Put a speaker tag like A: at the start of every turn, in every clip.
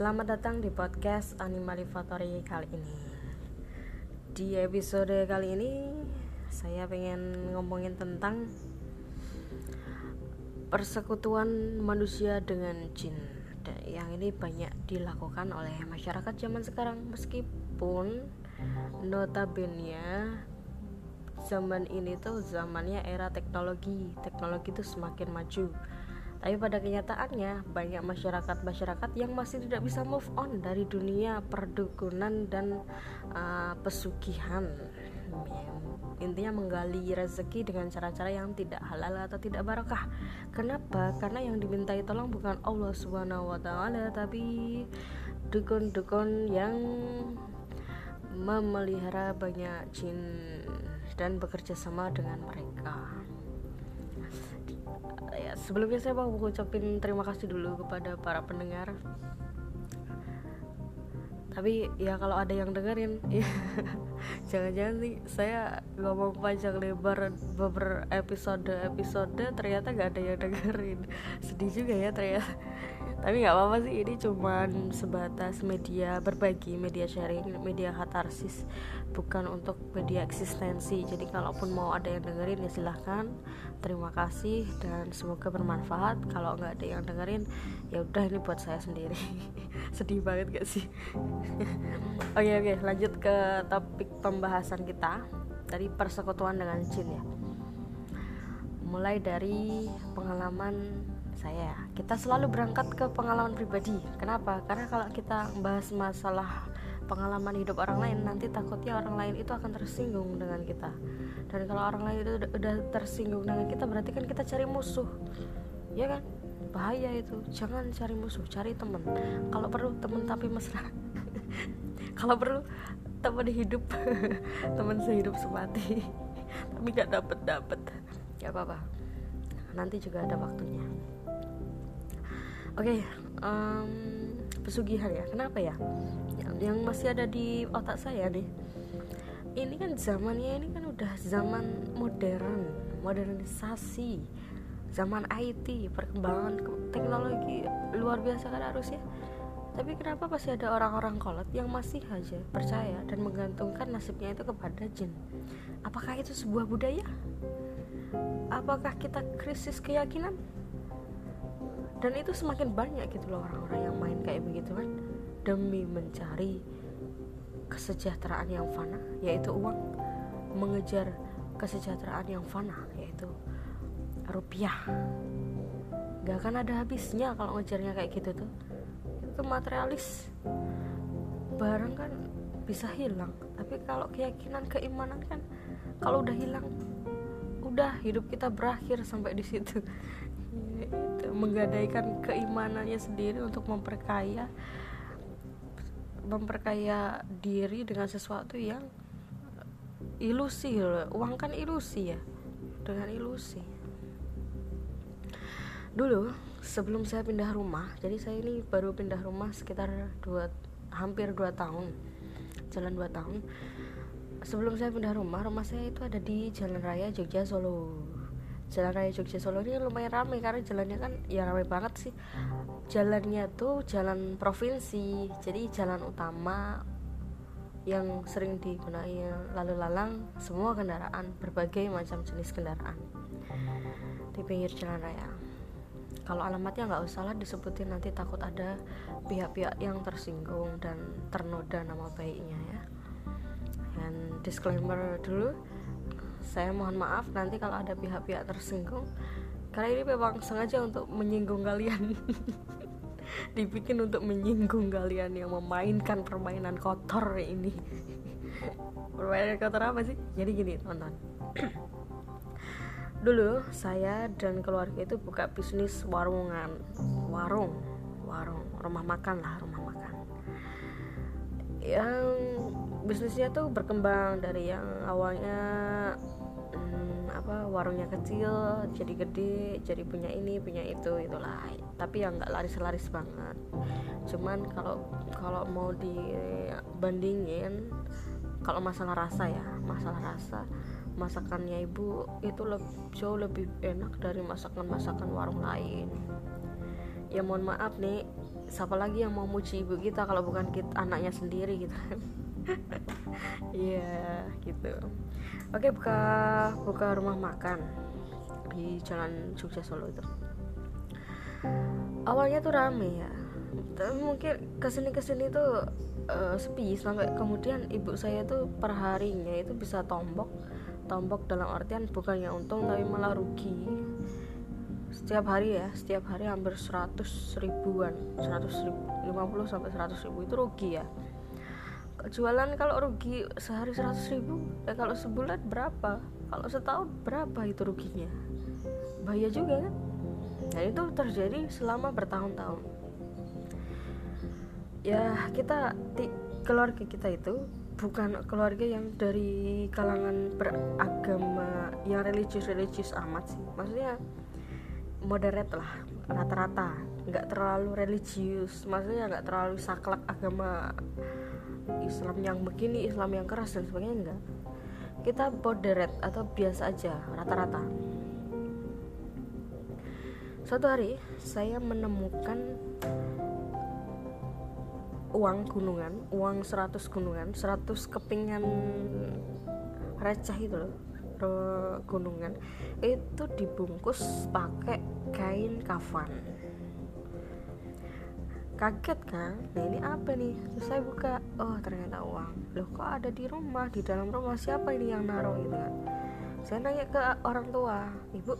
A: Selamat datang di podcast Animalivatory kali ini. Di episode kali ini Saya pengen ngomongin tentang Persekutuan manusia dengan jin. Yang ini banyak dilakukan oleh masyarakat zaman sekarang Meskipun notabene zaman ini tuh zamannya era teknologi. Teknologi itu semakin maju tapi pada kenyataannya banyak masyarakat-masyarakat yang masih tidak bisa move on dari dunia perdukunan dan uh, pesugihan. Intinya menggali rezeki dengan cara-cara yang tidak halal atau tidak barokah. Kenapa? Karena yang dimintai tolong bukan Allah Subhanahu wa taala tapi dukun-dukun yang memelihara banyak jin dan bekerja sama dengan mereka ya sebelumnya saya mau mengucapkan terima kasih dulu kepada para pendengar. Tapi ya kalau ada yang dengerin ya jangan-jangan sih saya ngomong panjang lebar beberapa episode episode ternyata gak ada yang dengerin. Sedih juga ya ternyata. Tapi nggak apa-apa sih ini cuman sebatas media berbagi media sharing media katarsis bukan untuk media eksistensi. Jadi kalaupun mau ada yang dengerin ya silahkan. Terima kasih dan semoga bermanfaat. Kalau nggak ada yang dengerin ya udah ini buat saya sendiri. Sedih banget gak sih? Oke oke okay, lanjut ke topik pembahasan kita dari persekutuan dengan jin ya. Mulai dari pengalaman saya. Kita selalu berangkat ke pengalaman pribadi. Kenapa? Karena kalau kita bahas masalah pengalaman hidup orang lain nanti takutnya orang lain itu akan tersinggung dengan kita. Dan kalau orang lain itu udah tersinggung dengan kita berarti kan kita cari musuh. Ya kan? Bahaya itu. Jangan cari musuh cari teman. Kalau perlu teman tapi mesra. Kalau perlu teman hidup. Teman sehidup semati. Tapi gak dapet dapet. Ya apa apa nanti juga ada waktunya. Oke okay, um, pesugihan ya. Kenapa ya yang, masih ada di otak saya deh ini kan zamannya ini kan udah zaman modern modernisasi zaman IT perkembangan teknologi luar biasa kan harusnya. Tapi kenapa masih ada orang-orang kolot yang masih aja percaya dan menggantungkan nasibnya itu kepada jin? Apakah itu sebuah budaya? Apakah kita krisis keyakinan? Dan itu semakin banyak gitu loh orang-orang yang main kayak begitu kan demi mencari kesejahteraan yang fana yaitu uang mengejar kesejahteraan yang fana yaitu rupiah. Gak akan ada habisnya kalau ngejarnya kayak gitu tuh. Itu materialis. Barang kan bisa hilang tapi kalau keyakinan keimanan kan kalau udah hilang udah hidup kita berakhir sampai di situ. Itu menggadaikan keimanannya sendiri untuk memperkaya memperkaya diri dengan sesuatu yang ilusi uang kan ilusi ya dengan ilusi. Dulu sebelum saya pindah rumah jadi saya ini baru pindah rumah sekitar dua hampir dua tahun jalan dua tahun. Sebelum saya pindah rumah rumah saya itu ada di Jalan Raya Jogja Solo Jalan Raya Jogja Solo ini lumayan ramai karena jalannya kan ya ramai banget sih. Jalannya tuh jalan provinsi jadi jalan utama yang sering digunakan lalu lalang semua kendaraan berbagai macam jenis kendaraan di pinggir jalan raya. Kalau alamatnya nggak usah lah disebutin nanti takut ada pihak-pihak yang tersinggung dan ternoda nama baiknya ya. Dan disclaimer dulu saya mohon maaf nanti kalau ada pihak-pihak tersinggung. Karena ini memang sengaja untuk menyinggung kalian. Dibikin untuk menyinggung kalian yang memainkan permainan kotor ini. Permainan kotor apa sih? Jadi gini teman-teman. Dulu saya dan keluarga itu buka bisnis warungan. Warung. Warung. Rumah makan lah rumah makan. Yang bisnisnya tuh berkembang dari yang awalnya apa warungnya kecil jadi gede jadi punya ini punya itu itulah. Tapi yang nggak laris-laris banget. Cuman kalau kalau mau dibandingin kalau masalah rasa ya masalah rasa masakannya ibu itu lebih, jauh lebih enak dari masakan-masakan warung lain. Ya mohon maaf nih siapa lagi yang mau muji ibu kita kalau bukan kita anaknya sendiri gitu. Iya yeah, gitu oke buka buka rumah makan di jalan Jogja Solo itu. Awalnya tuh rame ya tapi mungkin ke sini ke sini tuh uh, sepi. Sampai kemudian ibu saya tuh perharinya itu bisa tombok tombok dalam artian bukannya untung tapi malah rugi. Setiap hari ya setiap hari hampir 100 ribuan 100 ribu, 50 sampai 100 ribu itu rugi ya jualan kalau rugi sehari 100 ribu ya kalau sebulan berapa? Kalau setahun berapa itu ruginya? Bahaya juga kan? Dan itu terjadi selama bertahun-tahun. Ya kita keluarga kita itu bukan keluarga yang dari kalangan beragama yang religius-religius amat sih. Maksudnya moderate lah rata-rata. Nggak terlalu religius maksudnya nggak terlalu saklek agama Islam yang begini Islam yang keras dan sebagainya enggak. Kita moderate atau biasa aja rata-rata. Suatu hari saya menemukan uang gunungan uang 100 gunungan 100 kepingan receh itu loh gunungan. Itu dibungkus pakai kain kafan kaget kan? Nah ini apa nih? Terus saya buka oh ternyata uang. Loh kok ada di rumah? Di dalam rumah siapa ini yang naruh gitu kan? Saya nanya ke orang tua ibu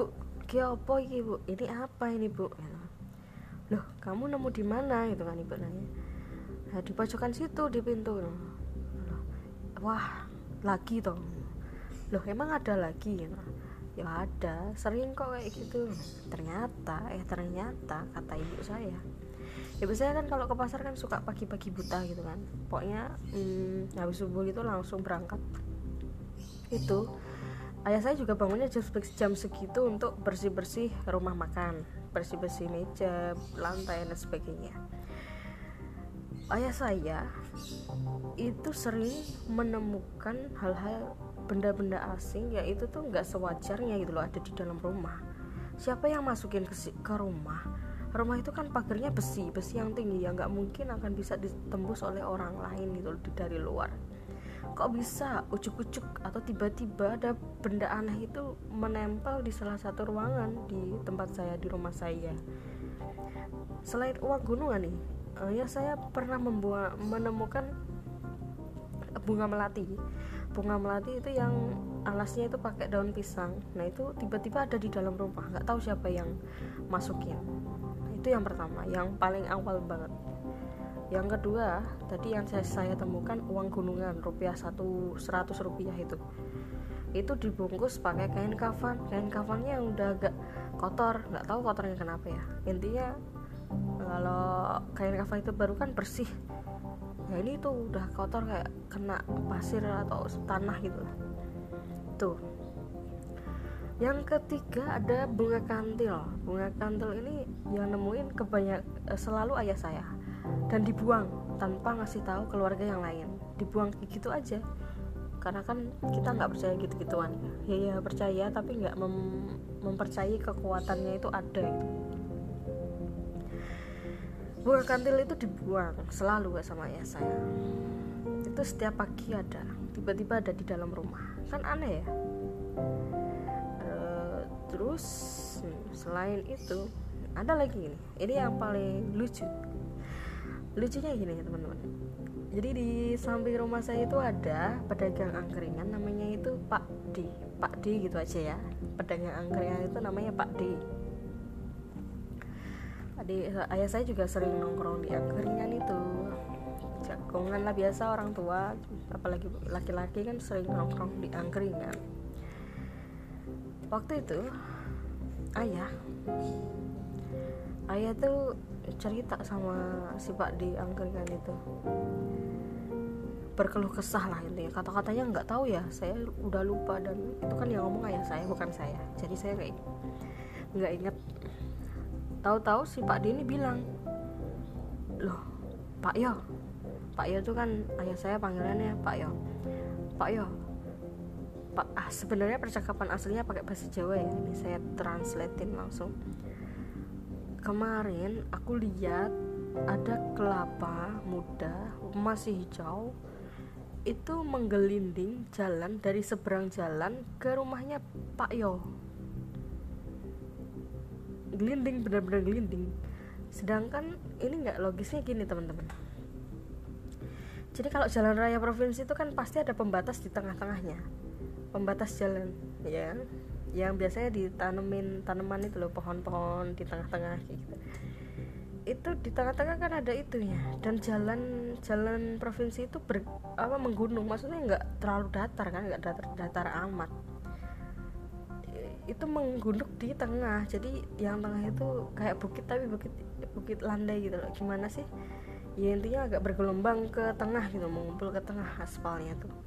A: bu Ki apa iki bu? Ini apa ini bu? Gitu. loh kamu nemu di mana? Gitu kan ibu nanya. Nah, di pojokan situ di pintu. Wah lagi toh. Loh emang ada lagi? Gitu. Ya ada sering kok kayak gitu. Ternyata eh ternyata kata ibu saya ibu saya kan kalau ke pasar kan suka pagi-pagi buta gitu kan. Pokoknya hmm, habis subuh itu langsung berangkat. Itu. Ayah saya juga bangunnya jam segitu untuk bersih-bersih rumah makan. Bersih-bersih meja lantai dan sebagainya. Ayah saya itu sering menemukan hal-hal benda-benda asing ya itu tuh nggak sewajarnya gitu loh ada di dalam rumah. Siapa yang masukin ke, ke rumah rumah itu kan pagarnya besi besi yang tinggi ya. Nggak mungkin akan bisa ditembus oleh orang lain gitu dari luar. Kok bisa ucuk-ucuk atau tiba-tiba ada benda aneh itu menempel di salah satu ruangan di tempat saya di rumah saya? Selain uang gunungan nih uh, ya saya pernah membuat menemukan bunga melati. Bunga melati itu yang alasnya itu pakai daun pisang. Nah itu tiba-tiba ada di dalam rumah. Nggak tahu siapa yang masukin itu yang pertama yang paling awal banget. Yang kedua tadi yang saya, saya temukan uang gunungan rupiah satu seratus rupiah itu. Itu dibungkus pakai kain kafan. Kain kafannya yang udah agak kotor nggak tahu kotornya kenapa ya. Intinya kalau kain kafan itu baru kan bersih. Ya ini tuh udah kotor kayak kena pasir atau tanah gitu. Tuh yang ketiga ada bunga kantil. Bunga kantil ini yang nemuin kebanyak eh, selalu ayah saya. Dan dibuang tanpa ngasih tahu keluarga yang lain. Dibuang gitu aja. Karena kan kita nggak percaya gitu-gituan. Ya ya percaya tapi nggak mem mempercayai kekuatannya itu ada. Gitu. bunga kantil itu dibuang selalu gak sama ayah saya. Itu setiap pagi ada. Tiba-tiba ada di dalam rumah. Kan aneh ya terus selain itu ada lagi ini. Ini yang paling lucu. Lucunya gini ya teman-teman. Jadi di samping rumah saya itu ada pedagang angkringan namanya itu Pak D. Pak D gitu aja ya. Pedagang angkringan itu namanya Pak D. Pak D ayah saya juga sering nongkrong di angkringan itu. Jagongan lah biasa orang tua. Apalagi laki-laki kan sering nongkrong di angkringan waktu itu ayah ayah tuh cerita sama si Pak di angkringan itu. Berkeluh kesah lah intinya. Kata-katanya nggak tahu ya saya udah lupa dan itu kan yang ngomong ayah saya bukan saya. Jadi saya nggak nggak inget tahu-tahu si Pak D ini bilang loh Pak Yo. Pak Yo itu kan ayah saya panggilannya Pak Yo. Pak Yo ah, sebenarnya percakapan aslinya pakai bahasa Jawa ya ini saya translatein langsung. Kemarin aku lihat ada kelapa muda masih hijau itu menggelinding jalan dari seberang jalan ke rumahnya Pak Yo. Gelinding benar-benar gelinding. Sedangkan ini nggak logisnya gini teman-teman. Jadi kalau jalan raya provinsi itu kan pasti ada pembatas di tengah-tengahnya pembatas jalan. Ya yang biasanya ditanemin tanaman itu loh pohon-pohon di tengah-tengah gitu. Itu di tengah-tengah kan ada itunya. Dan jalan jalan provinsi itu ber, apa menggunung. Maksudnya nggak terlalu datar kan nggak datar datar amat. Itu menggunduk di tengah. Jadi yang tengah itu kayak bukit tapi bukit bukit landai gitu loh. Gimana sih? Ya intinya agak bergelombang ke tengah gitu mengumpul ke tengah aspalnya tuh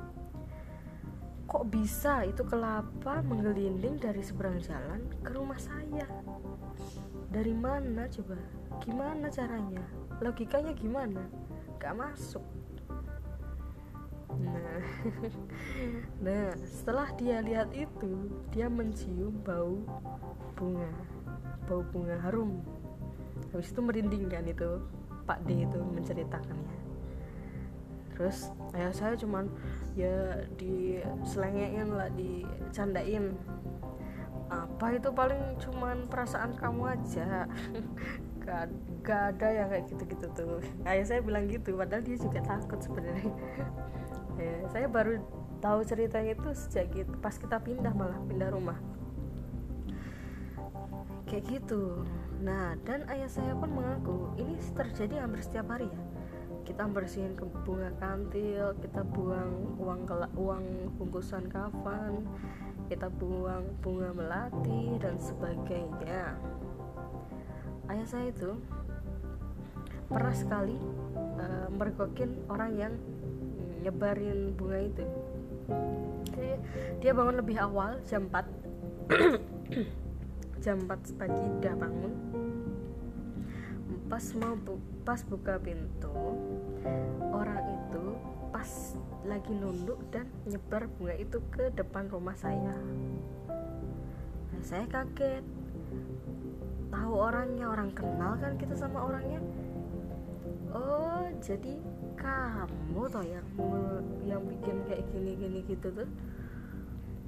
A: kok bisa itu kelapa menggelinding dari seberang jalan ke rumah saya? Dari mana coba? Gimana caranya? Logikanya gimana? Gak masuk. Nah nah setelah dia lihat itu dia mencium bau bunga bau bunga harum. Habis itu merinding kan itu Pak D itu menceritakannya terus ayah saya cuman ya di selengein lah dicandain. Apa itu paling cuman perasaan kamu aja? Gak, gak ada yang kayak gitu-gitu tuh. Ayah saya bilang gitu padahal dia juga takut sebenarnya. Ya, saya baru tahu ceritanya itu sejak gitu pas kita pindah malah pindah rumah. Kayak gitu. Nah dan ayah saya pun mengaku ini terjadi hampir setiap hari ya kita bersihin ke bunga kantil kita buang uang uang bungkusan kafan kita buang bunga melati dan sebagainya. Ayah saya itu pernah sekali uh, mergokin orang yang nyebarin bunga itu. Jadi dia bangun lebih awal jam 4 jam 4 pagi udah bangun pas mau bu pas buka pintu orang itu pas lagi nunduk dan nyebar bunga itu ke depan rumah saya. Nah, saya kaget. Tahu orangnya orang kenal kan kita sama orangnya? Oh jadi kamu toh yang yang bikin kayak gini gini gitu tuh?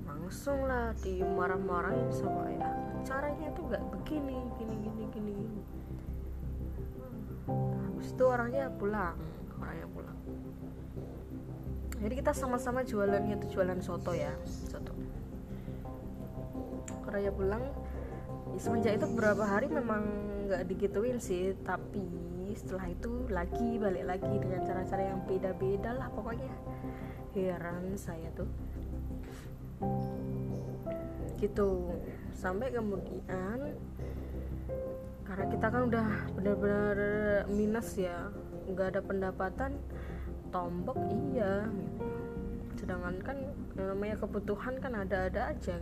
A: Langsung lah dimarah-marahin sama ayah. Caranya tuh nggak begini gini gini gini habis itu orangnya pulang orangnya pulang. Jadi kita sama-sama jualannya itu jualan soto ya soto. Raya pulang. Semenjak itu beberapa hari memang nggak digituin sih tapi setelah itu lagi balik lagi dengan cara-cara yang beda-beda lah pokoknya. Heran saya tuh gitu. Sampai kemudian karena kita kan udah benar-benar minus ya nggak ada pendapatan tombok iya sedangkan kan namanya kebutuhan kan ada-ada aja.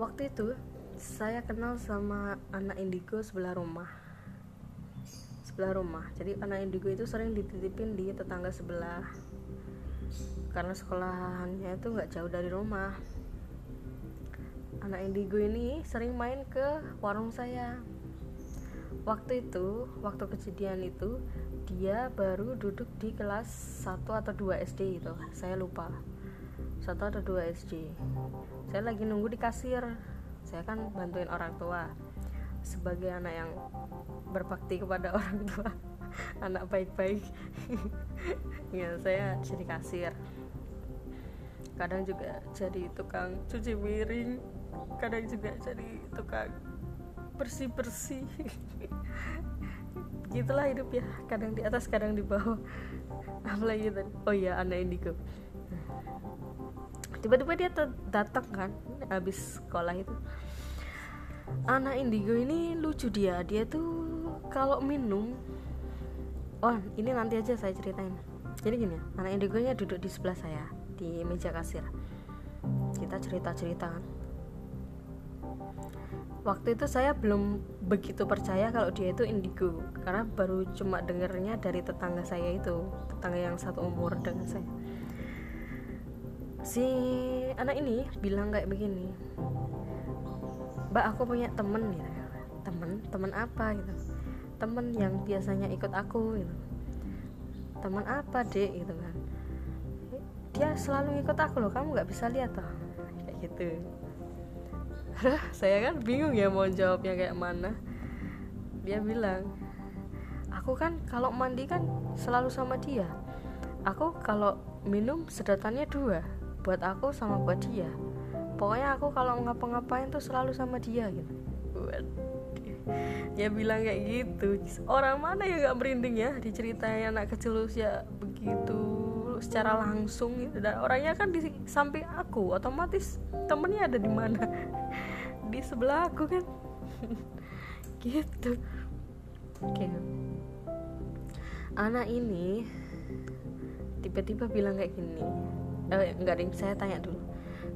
A: Waktu itu saya kenal sama anak indigo sebelah rumah. Sebelah rumah. Jadi anak indigo itu sering dititipin di tetangga sebelah karena sekolahannya itu nggak jauh dari rumah. Anak indigo ini sering main ke warung saya. Waktu itu waktu kejadian itu dia baru duduk di kelas 1 atau 2 SD itu saya lupa. 1 atau 2 SD saya lagi nunggu di kasir. Saya kan bantuin orang tua sebagai anak yang berbakti kepada orang tua anak baik-baik. Ya saya jadi kasir. Kadang juga jadi tukang cuci piring kadang juga jadi tukang bersih bersih gitulah hidup ya. Kadang di atas kadang di bawah. Apalagi tadi. Oh iya anak indigo. Tiba-tiba dia datang kan habis sekolah itu. Anak indigo ini lucu dia. Dia tuh kalau minum oh ini nanti aja saya ceritain. Jadi gini ya anak indigonya duduk di sebelah saya di meja kasir. Kita cerita cerita kan. Waktu itu saya belum begitu percaya kalau dia itu indigo karena baru cuma dengernya dari tetangga saya itu tetangga yang satu umur dengan saya. Si anak ini bilang kayak begini mbak aku punya temen gitu. Temen? Temen apa? gitu temen yang biasanya ikut aku gitu. Teman apa dek gitu kan. Dia selalu ikut aku loh kamu nggak bisa lihat toh. Kayak gitu. Saya kan bingung ya mau jawabnya kayak mana. Dia bilang aku kan kalau mandi kan selalu sama dia. Aku kalau minum sedotannya dua buat aku sama buat dia. Pokoknya aku kalau ngapa-ngapain tuh selalu sama dia gitu dia bilang kayak gitu. Orang mana yang gak merinding ya? Diceritain anak kecil usia begitu secara langsung gitu. Dan orangnya kan di samping aku otomatis temennya ada di mana? Di sebelah aku kan. Gitu. Oke. Anak ini tiba-tiba bilang kayak gini. Eh, enggak ding saya tanya dulu.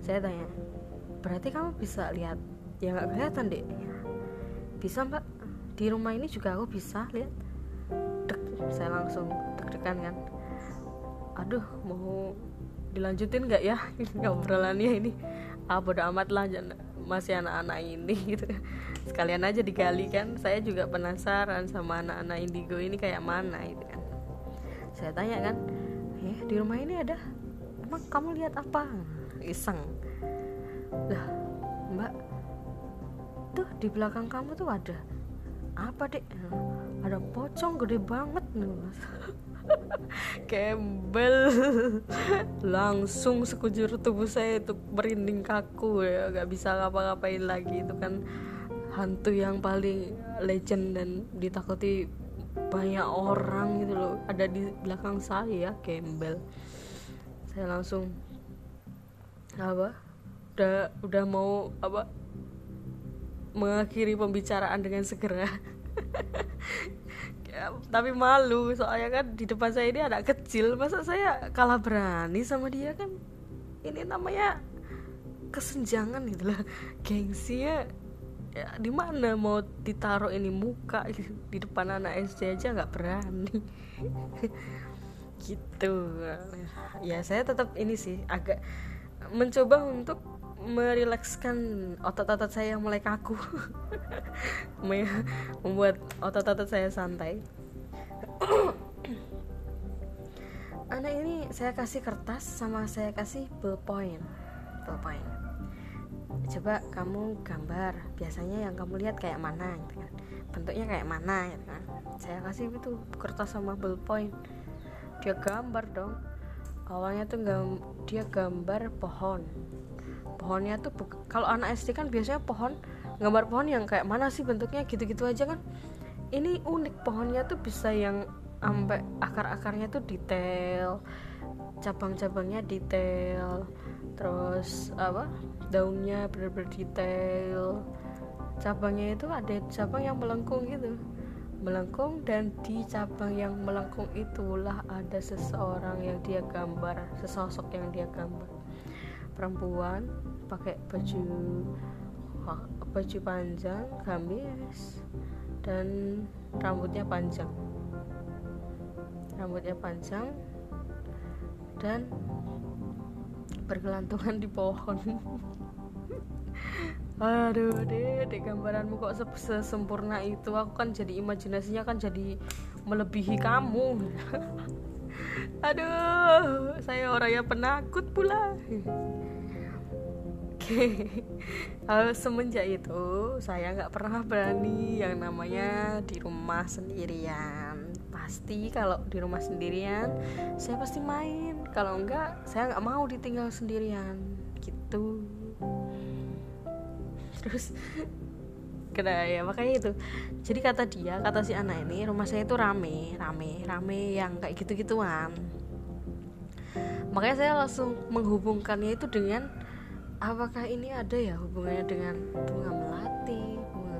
A: Saya tanya berarti kamu bisa lihat? Ya nggak kelihatan deh bisa mbak. Di rumah ini juga aku bisa lihat. Dek saya langsung deg-degan kan. Aduh mau dilanjutin nggak ya ngobrolannya ini? Ah bodo amat lah masih anak-anak ini gitu. Sekalian aja digali kan. Saya juga penasaran sama anak-anak indigo ini kayak mana itu kan. Saya tanya kan eh di rumah ini ada? Emang kamu lihat apa? Iseng. Lah mbak tuh di belakang kamu tuh ada. Apa dek ada pocong gede banget nih mas. Kembel langsung sekujur tubuh saya itu merinding kaku ya. Gak bisa ngapa-ngapain lagi. Itu kan hantu yang paling legend dan ditakuti banyak orang gitu loh. Ada di belakang saya kembel saya langsung apa udah udah mau apa mengakhiri pembicaraan dengan segera. Ya, tapi malu soalnya kan di depan saya ini anak kecil. Masa saya kalah berani sama dia kan? Ini namanya kesenjangan gitu lah gengsi ya ya di mana mau ditaruh ini muka di depan anak SD aja nggak berani. Gitu. Ya saya tetap ini sih agak mencoba untuk merilekskan otot-otot saya yang mulai kaku. Membuat otot-otot saya santai. Anak ini saya kasih kertas sama saya kasih ballpoint. Ballpoint. Coba kamu gambar. Biasanya yang kamu lihat kayak mana gitu kan. Bentuknya kayak mana gitu kan. Saya kasih itu kertas sama ballpoint. Dia gambar dong. Awalnya tuh gam dia gambar pohon pohonnya tuh kalau anak SD kan biasanya pohon gambar pohon yang kayak mana sih bentuknya gitu-gitu aja kan. Ini unik pohonnya tuh bisa yang sampai akar-akarnya tuh detail cabang-cabangnya detail terus apa daunnya bener-bener detail. Cabangnya itu ada cabang yang melengkung gitu. Melengkung dan di cabang yang melengkung itulah ada seseorang yang dia gambar sesosok yang dia gambar. Perempuan pakai baju baju panjang gamis dan rambutnya panjang. Rambutnya panjang dan bergelantungan di pohon. Aduh deh deh gambaranmu kok sesempurna itu? Aku kan jadi imajinasinya kan jadi melebihi kamu. Aduh saya orangnya penakut pula semenjak itu saya nggak pernah berani yang namanya di rumah sendirian. Pasti kalau di rumah sendirian saya pasti main. Kalau enggak saya nggak mau ditinggal sendirian. Gitu. Terus kena ya makanya itu. Jadi kata dia kata si anak ini rumah saya itu rame rame rame yang kayak gitu gituan makanya saya langsung menghubungkannya itu dengan apakah ini ada ya hubungannya dengan bunga melati bunga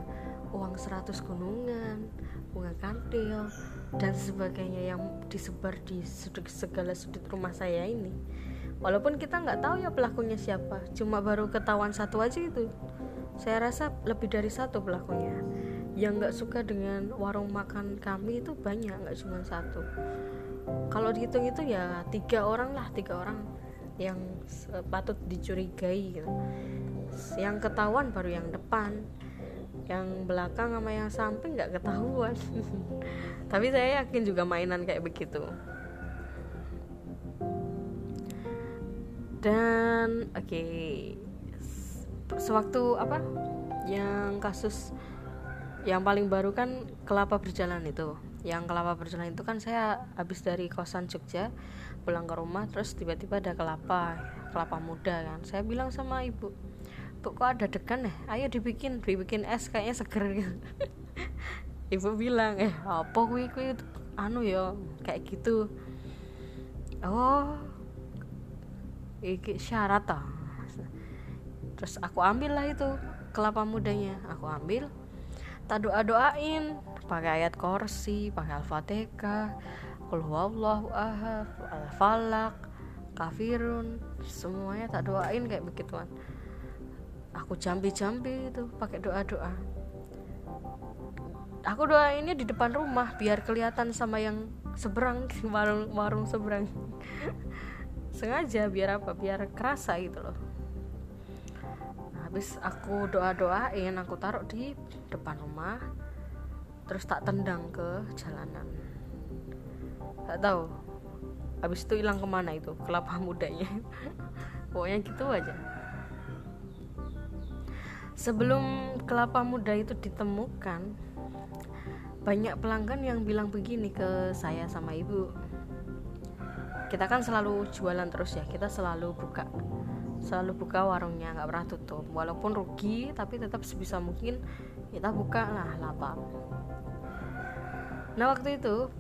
A: uang seratus gunungan bunga kantil dan sebagainya yang disebar di sudut segala sudut rumah saya ini? Walaupun kita nggak tahu ya pelakunya siapa cuma baru ketahuan satu aja itu. Saya rasa lebih dari satu pelakunya. Yang nggak suka dengan warung makan kami itu banyak nggak cuma satu. Kalau dihitung itu ya tiga orang lah tiga orang yang patut dicurigai gitu. Yang ketahuan baru yang depan yang belakang sama yang samping nggak ketahuan. Tapi saya yakin juga mainan kayak begitu. Dan oke okay, sewaktu apa yang kasus yang paling baru kan kelapa berjalan itu yang kelapa berjalan itu kan saya habis dari kosan Jogja pulang ke rumah terus tiba-tiba ada kelapa kelapa muda kan. Saya bilang sama ibu bu kok ada degan ya? Ayo dibikin dibikin es kayaknya seger. Gitu ibu bilang eh apa kui kui anu ya kayak gitu. Oh iki syarat ah terus aku ambil lah itu kelapa mudanya. Aku ambil tak doa doain pakai ayat korsi pakai al-fatihah kul ahad al-falak kafirun. Semuanya tak doain kayak begituan. Aku jambi-jambi itu pakai doa-doa. Aku doa ini di depan rumah biar kelihatan sama yang seberang warung warung seberang. Sengaja biar apa? Biar kerasa gitu loh. Habis aku doa doain aku taruh di depan rumah terus tak tendang ke jalanan. Tak tahu habis itu hilang ke mana itu? Kelapa mudanya. Pokoknya gitu aja. Sebelum kelapa muda itu ditemukan banyak pelanggan yang bilang begini ke saya sama ibu. Kita kan selalu jualan terus ya. Kita selalu buka selalu buka warungnya nggak pernah tutup. Walaupun rugi tapi tetap sebisa mungkin kita buka lah lapar nah waktu itu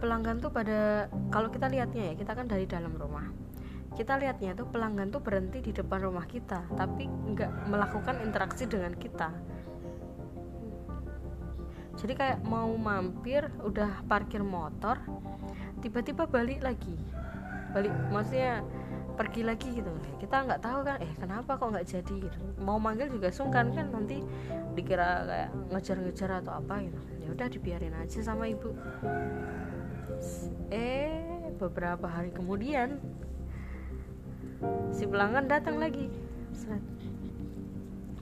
A: pelanggan tuh pada kalau kita lihatnya ya kita kan dari dalam rumah. Kita lihatnya tuh pelanggan tuh berhenti di depan rumah kita tapi nggak melakukan interaksi dengan kita. Jadi kayak mau mampir udah parkir motor tiba-tiba balik lagi. Balik maksudnya pergi lagi gitu. Kita nggak tahu kan eh kenapa kok nggak jadi? Gitu. Mau manggil juga sungkan kan nanti dikira kayak ngejar-ngejar atau apa gitu ya udah dibiarin aja sama ibu. Eh beberapa hari kemudian si pelanggan datang lagi.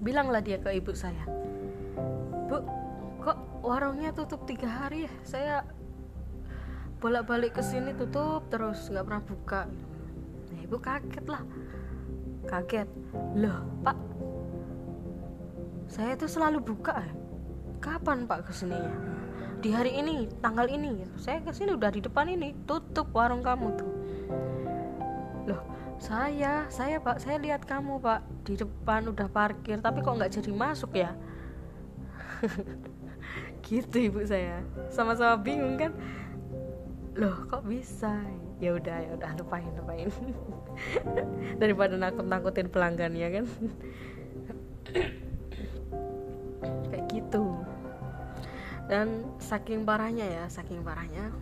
A: Bilanglah dia ke ibu saya bu kok warungnya tutup tiga hari ya? Saya bolak-balik ke sini tutup terus nggak pernah buka. Nah, ibu kaget lah kaget. Loh pak saya tuh selalu buka ya kapan pak ke sininya? Di hari ini tanggal ini. Saya ke sini udah di depan ini. Tutup warung kamu tuh. Loh saya saya pak saya lihat kamu pak di depan udah parkir tapi kok nggak jadi masuk ya? Gitu ibu saya. Sama-sama bingung kan? Loh kok bisa? Ya udah ya udah lupain lupain. Daripada nakut nakutin pelanggannya kan dan saking parahnya ya saking parahnya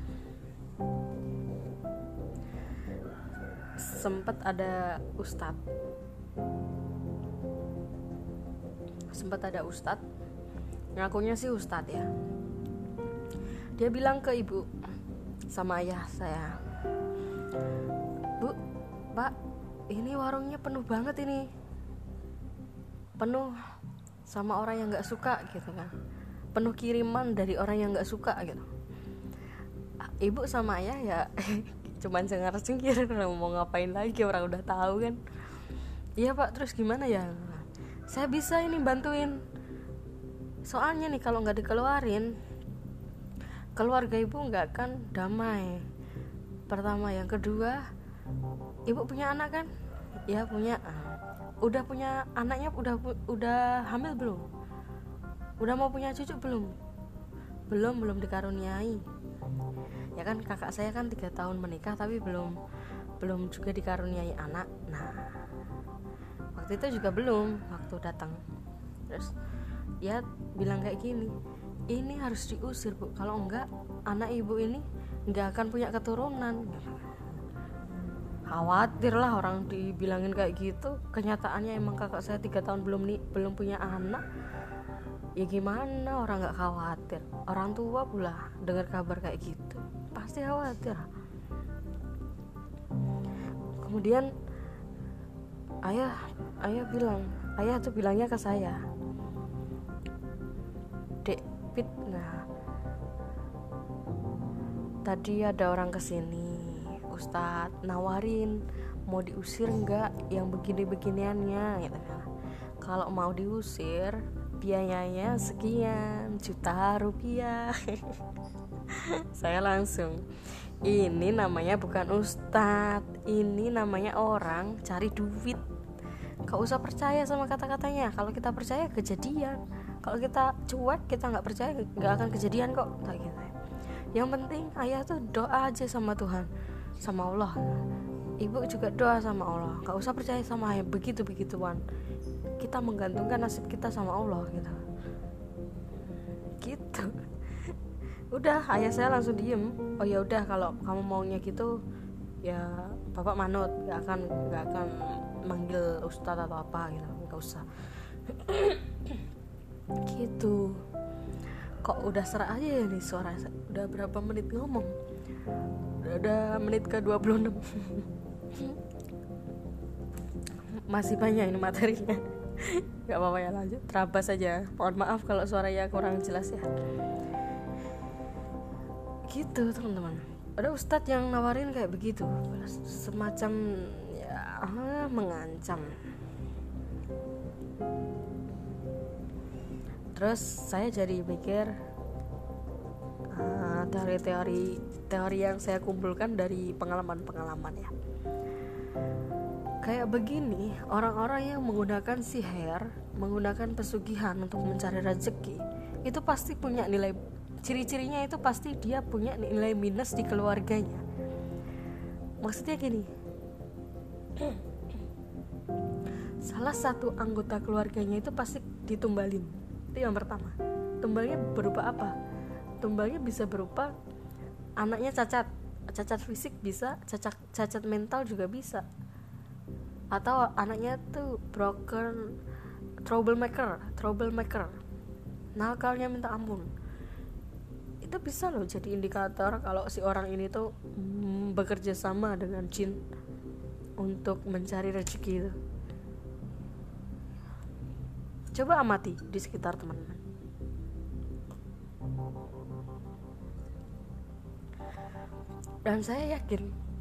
A: sempat ada ustadz sempat ada ustadz ngakunya sih ustadz ya. Dia bilang ke ibu sama ayah saya bu pak ini warungnya penuh banget ini. Penuh sama orang yang nggak suka gitu kan penuh kiriman dari orang yang nggak suka gitu. Ibu sama ayah ya cuman cengar cengkir mau ngapain lagi? Orang udah tahu kan? Iya pak terus gimana ya? Saya bisa ini bantuin. Soalnya nih kalau nggak dikeluarin keluarga ibu nggak akan damai. Pertama yang kedua ibu punya anak kan? Ya punya. Udah punya anaknya udah udah hamil belum udah mau punya cucu belum? Belum belum dikaruniai. Ya kan kakak saya kan tiga tahun menikah tapi belum belum juga dikaruniai anak. Nah waktu itu juga belum waktu datang. Terus ya bilang kayak gini ini harus diusir bu. Kalau enggak anak ibu ini nggak akan punya keturunan. Khawatir lah orang dibilangin kayak gitu. Kenyataannya emang kakak saya tiga tahun belum nih belum punya anak ya gimana orang nggak khawatir. Orang tua pula dengar kabar kayak gitu pasti khawatir. Kemudian ayah ayah bilang ayah tuh bilangnya ke saya dek pit nah tadi ada orang ke sini Ustadz nawarin mau diusir nggak yang begini-beginiannya gitu. Kan kalau mau diusir biayanya sekian juta rupiah. Saya langsung ini namanya bukan ustadz ini namanya orang cari duit. Gak usah percaya sama kata-katanya. Kalau kita percaya kejadian. Kalau kita cuek kita nggak percaya nggak akan kejadian kok. Kayak gitu yang penting ayah tuh doa aja sama Tuhan sama Allah. Ibu juga doa sama Allah. Gak usah percaya sama ayah. Begitu begituan kita menggantungkan nasib kita sama Allah gitu. Gitu. Udah ayah saya langsung diem. Oh ya udah kalau kamu maunya gitu ya bapak manut gak akan gak akan manggil ustadz atau apa gitu. Nggak usah. Gitu. Kok udah serah aja ya nih suara udah berapa menit ngomong? Udah, udah menit ke 26 masih banyak ini materinya nggak apa-apa ya lanjut. Terabas saja mohon maaf kalau suaranya kurang jelas ya. Gitu teman-teman. Ada ustadz yang nawarin kayak begitu. Semacam ya mengancam. Terus saya jadi teori teori-teori teori yang saya kumpulkan dari pengalaman-pengalaman ya Kayak begini, orang-orang yang menggunakan sihir, menggunakan pesugihan untuk mencari rezeki, itu pasti punya nilai ciri-cirinya itu pasti dia punya nilai minus di keluarganya. Maksudnya gini. Salah satu anggota keluarganya itu pasti ditumbalin. Itu yang pertama. Tumbalnya berupa apa? Tumbalnya bisa berupa anaknya cacat, cacat fisik bisa, cacat cacat mental juga bisa atau anaknya tuh broken troublemaker troublemaker. Nakalnya minta ampun. Itu bisa loh jadi indikator kalau si orang ini tuh mm, bekerja sama dengan jin untuk mencari rezeki itu. Coba amati di sekitar teman-teman. Dan saya yakin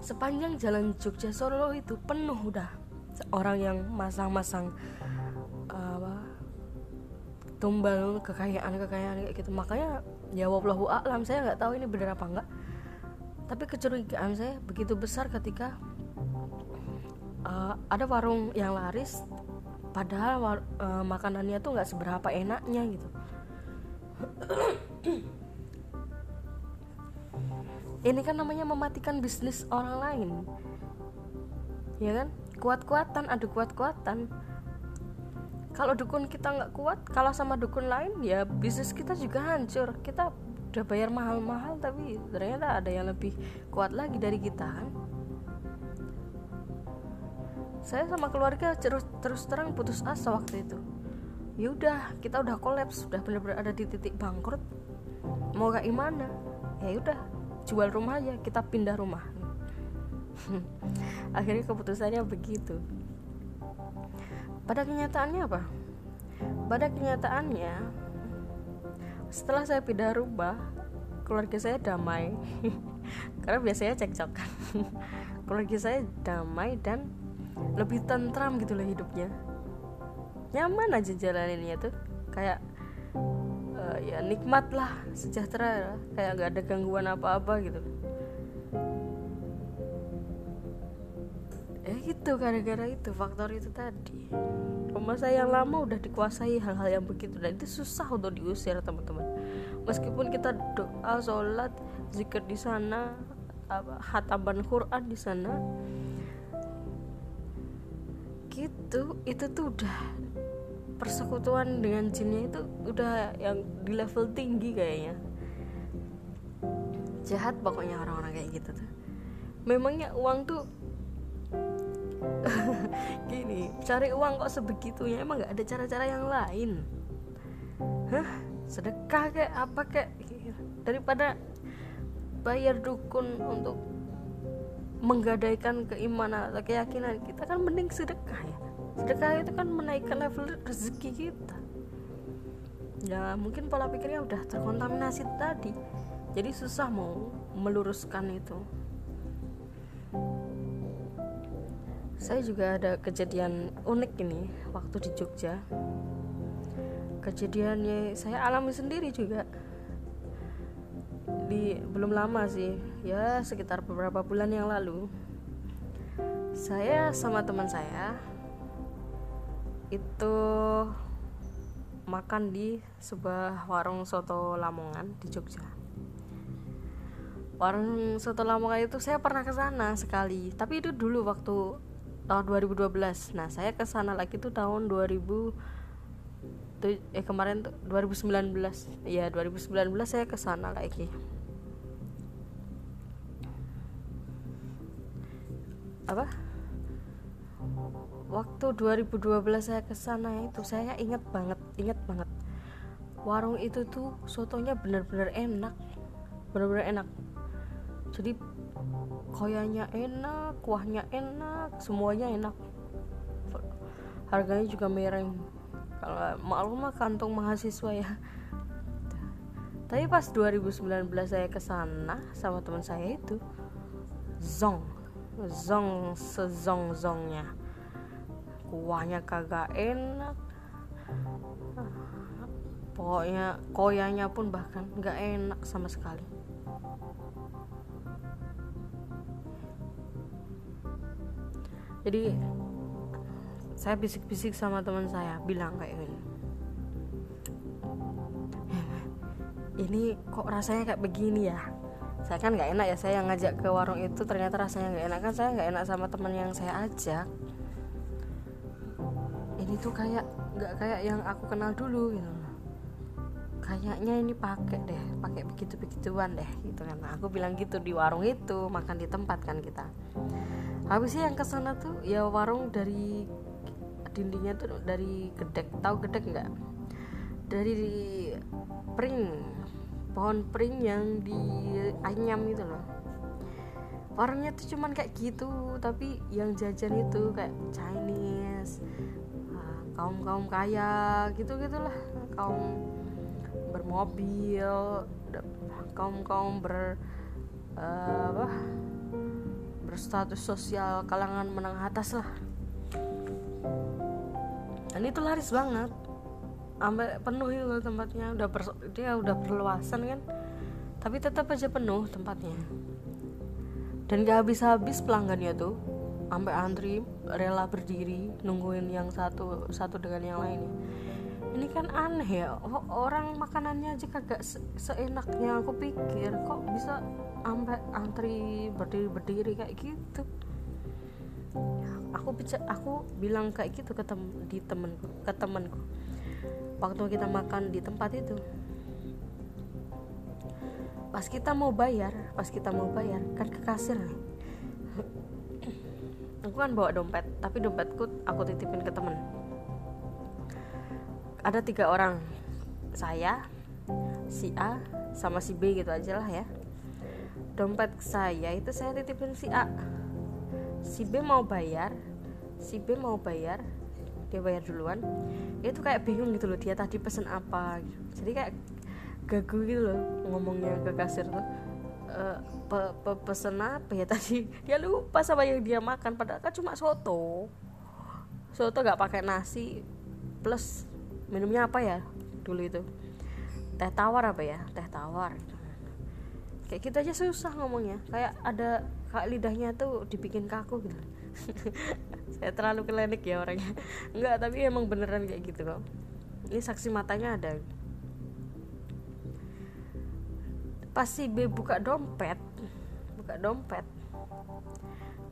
A: sepanjang jalan Jogja Solo itu penuh udah orang yang masang-masang uh, tumbal kekayaan kekayaan kayak gitu. Makanya ya wallahu a'lam saya nggak tahu ini benar apa enggak tapi kecurigaan saya begitu besar ketika uh, ada warung yang laris padahal uh, makanannya tuh nggak seberapa enaknya gitu ini kan namanya mematikan bisnis orang lain. Ya kan? Kuat-kuatan adu kuat-kuatan. Kalau dukun kita nggak kuat kalah sama dukun lain ya bisnis kita juga hancur. Kita udah bayar mahal-mahal tapi ternyata ada yang lebih kuat lagi dari kita kan? Saya sama keluarga terus terus terang putus asa waktu itu. Ya udah kita udah kolaps sudah benar-benar ada di titik bangkrut. Mau gak gimana? Ya udah jual rumah aja kita pindah rumah. Akhirnya keputusannya begitu. Pada kenyataannya apa? Pada kenyataannya setelah saya pindah rumah keluarga saya damai. Karena biasanya cekcok kan keluarga saya damai dan lebih tentram gitu loh hidupnya. Nyaman aja jalaninnya tuh. Kayak uh, ya nikmat lah sejahtera kayak gak ada gangguan apa-apa gitu. Ya gitu gara-gara itu faktor itu tadi. Rumah saya yang lama udah dikuasai hal-hal yang begitu dan itu susah untuk diusir teman-teman. Meskipun kita doa sholat zikir di sana hataban Quran di sana gitu itu tuh udah persekutuan dengan jinnya itu udah yang di level tinggi kayaknya. Jahat pokoknya orang-orang kayak gitu tuh. Memangnya uang tuh gini cari uang kok sebegitunya? Emang nggak ada cara-cara yang lain? Hah? Sedekah kayak apa kayak daripada bayar dukun untuk menggadaikan keimanan atau keyakinan kita kan mending sedekah ya sedekah itu kan menaikkan level rezeki kita. Ya mungkin pola pikirnya udah terkontaminasi tadi. Jadi susah mau meluruskan itu. Saya juga ada kejadian unik ini waktu di Jogja. Kejadiannya saya alami sendiri juga. Di belum lama sih ya sekitar beberapa bulan yang lalu. Saya sama teman saya itu makan di sebuah warung soto Lamongan di Jogja. Warung soto Lamongan itu saya pernah ke sana sekali tapi itu dulu waktu tahun 2012 nah saya ke sana lagi tuh tahun 2000 eh kemarin tuh 2019 ya 2019 saya ke sana lagi. Apa waktu 2012 saya ke sana itu saya ingat banget ingat banget. Warung itu tuh sotonya bener-bener enak bener-bener enak. Jadi koyanya enak kuahnya enak semuanya enak. Harganya juga miring. Kalau maklum mah kantong mahasiswa ya. Tapi pas 2019 saya ke sana sama teman saya itu zong zong sezong zongnya kuahnya kagak enak. Pokoknya koyanya pun bahkan nggak enak sama sekali. Jadi saya bisik-bisik sama teman saya bilang kayak gini. Ini kok rasanya kayak begini ya? Saya kan nggak enak ya saya yang ngajak ke warung itu ternyata rasanya nggak enak. Kan saya nggak enak sama teman yang saya ajak ini tuh kayak nggak kayak yang aku kenal dulu gitu kayaknya ini pakai deh pakai begitu begituan deh gitu kan. Nah, aku bilang gitu di warung itu makan di tempat kan kita. Habisnya yang ke sana tuh ya warung dari dindingnya tuh dari gedek. Tahu gedek nggak? Dari pring pohon pring yang di anyam gitu loh. Warungnya tuh cuman kayak gitu tapi yang jajan itu kayak Chinese kaum kaum kaya gitu gitulah kaum bermobil kaum kaum ber uh, apa berstatus sosial kalangan menengah atas lah. Dan itu laris banget. Sampai penuh itu tempatnya. Udah dia udah perluasan kan. Tapi tetap aja penuh tempatnya. Dan gak habis-habis pelanggannya tuh sampai antri rela berdiri nungguin yang satu satu dengan yang lainnya ini kan aneh ya orang makanannya aja kagak se seenaknya aku pikir kok bisa sampai antri berdiri berdiri kayak gitu? Aku bisa aku bilang kayak gitu ke tem di temenku ke temenku. Waktu kita makan di tempat itu. Pas kita mau bayar pas kita mau bayar kan ke kasir aku kan bawa dompet tapi dompetku aku titipin ke temen. Ada tiga orang. Saya si A sama si B gitu aja lah ya. Dompet saya itu saya titipin si A. Si B mau bayar si B mau bayar dia bayar duluan. Itu kayak bingung gitu loh dia tadi pesen apa gitu. jadi kayak gagu gitu loh ngomongnya ke kasir tuh e, pe, pe, pesen apa ya tadi? Dia lupa sama yang dia makan padahal kan cuma soto. Soto gak pakai nasi plus minumnya apa ya dulu itu? Teh tawar apa ya? Teh tawar. Kayak gitu aja susah ngomongnya. Kayak ada kak lidahnya tuh dibikin kaku gitu. Saya terlalu kelenik ya orangnya. Enggak tapi emang beneran kayak gitu kok. Ini saksi matanya ada pas si B buka dompet. Buka dompet.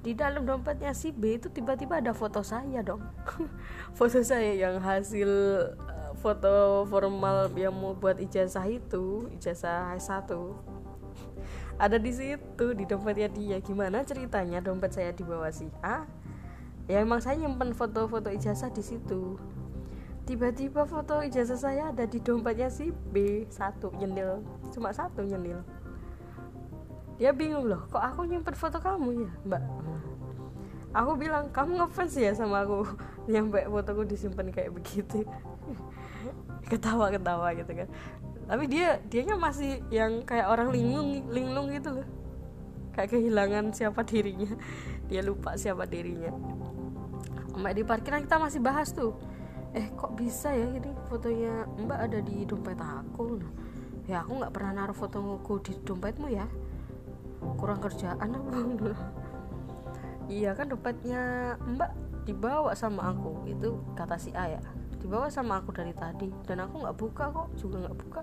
A: Di dalam dompetnya si B itu tiba-tiba ada foto saya dong. Foto saya yang hasil eh, foto formal yang mau buat ijazah itu ijazah S1 ada di situ di dompetnya dia. Gimana ceritanya dompet saya dibawa si A? Ya emang saya nyimpen foto-foto ijazah di situ tiba-tiba foto ijazah saya ada di dompetnya si B satu nyendil. Cuma satu nyendil. Dia bingung loh kok aku nyimpen foto kamu ya mbak? Aku bilang kamu ngefans ya sama aku nyampe fotoku disimpan kayak begitu? Ketawa ketawa gitu kan. Tapi dia dianya masih yang kayak orang linglung linglung gitu loh. Kayak kehilangan siapa dirinya. Dia lupa siapa dirinya. Mbak di parkiran kita masih bahas tuh eh kok bisa ya ini fotonya mbak ada di dompet aku ya aku nggak pernah naruh fotoku di dompetmu ya. Kurang kerjaan apa iya kan dompetnya mbak dibawa sama aku. Itu kata si A ya. Dibawa sama aku dari tadi. Dan aku nggak buka kok juga nggak buka.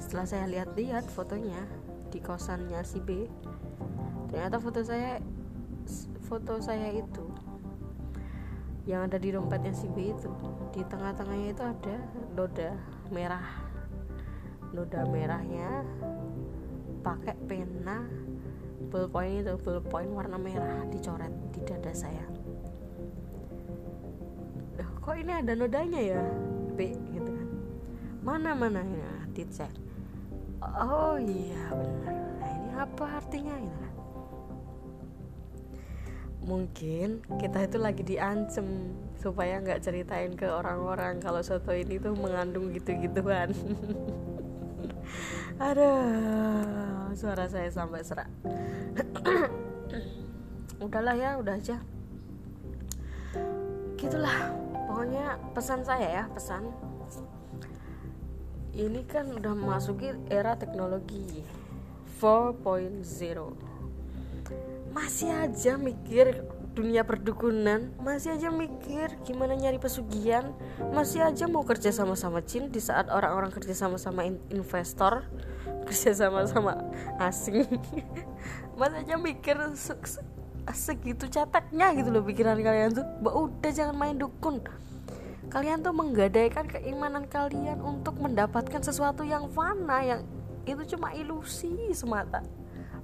A: Setelah saya lihat-lihat fotonya di kosannya si B ternyata foto saya foto saya itu yang ada di dompetnya si B itu. Di tengah-tengahnya itu ada noda merah. Noda merahnya pakai pena. Ballpoint itu ballpoint warna merah dicoret di dada saya. Kok ini ada nodanya ya B? Gitu kan. Mana mana ya dicek. Oh iya benar. Nah ini apa artinya? Gitu kan mungkin kita itu lagi diancem supaya nggak ceritain ke orang-orang kalau soto ini tuh mengandung gitu-gituan Aduh, suara saya sampai serak. Udahlah ya, udah aja. Gitulah, pokoknya pesan saya ya, pesan. Ini kan udah memasuki era teknologi 4.0. Masih aja mikir dunia perdukunan masih aja mikir gimana nyari pesugihan masih aja mau kerja sama sama Chin di saat orang-orang kerja sama sama investor kerja sama sama asing. Masih aja mikir segitu cataknya gitu loh pikiran kalian tuh. Mbak udah jangan main dukun. Kalian tuh menggadaikan keimanan kalian untuk mendapatkan sesuatu yang fana yang itu cuma ilusi semata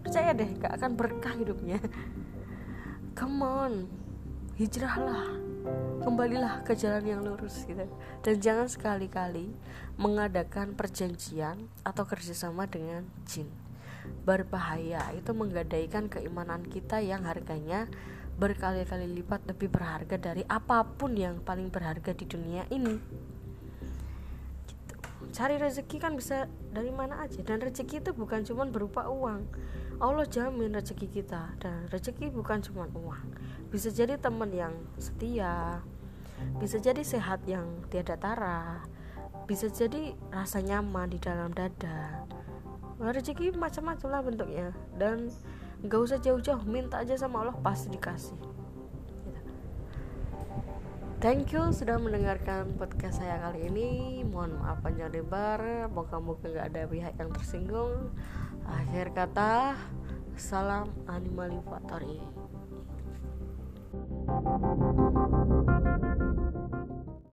A: percaya deh gak akan berkah hidupnya. Come on hijrahlah. Kembalilah ke jalan yang lurus gitu. Dan jangan sekali-kali mengadakan perjanjian atau kerjasama dengan jin. Berbahaya itu menggadaikan keimanan kita yang harganya berkali-kali lipat lebih berharga dari apa pun yang paling berharga di dunia ini. Gitu. cari rezeki kan bisa dari mana aja. Dan rezeki itu bukan cuma berupa uang Allah jamin rezeki kita dan rezeki bukan cuma uang bisa jadi teman yang setia bisa jadi sehat yang tiada tara bisa jadi rasa nyaman di dalam dada rezeki macam-macam lah bentuknya dan gak usah jauh-jauh minta aja sama Allah pasti dikasih Thank you sudah mendengarkan podcast saya kali ini. Mohon maaf panjang lebar, moga-moga gak ada pihak yang tersinggung. Akhir kata, salam animal factory. thank you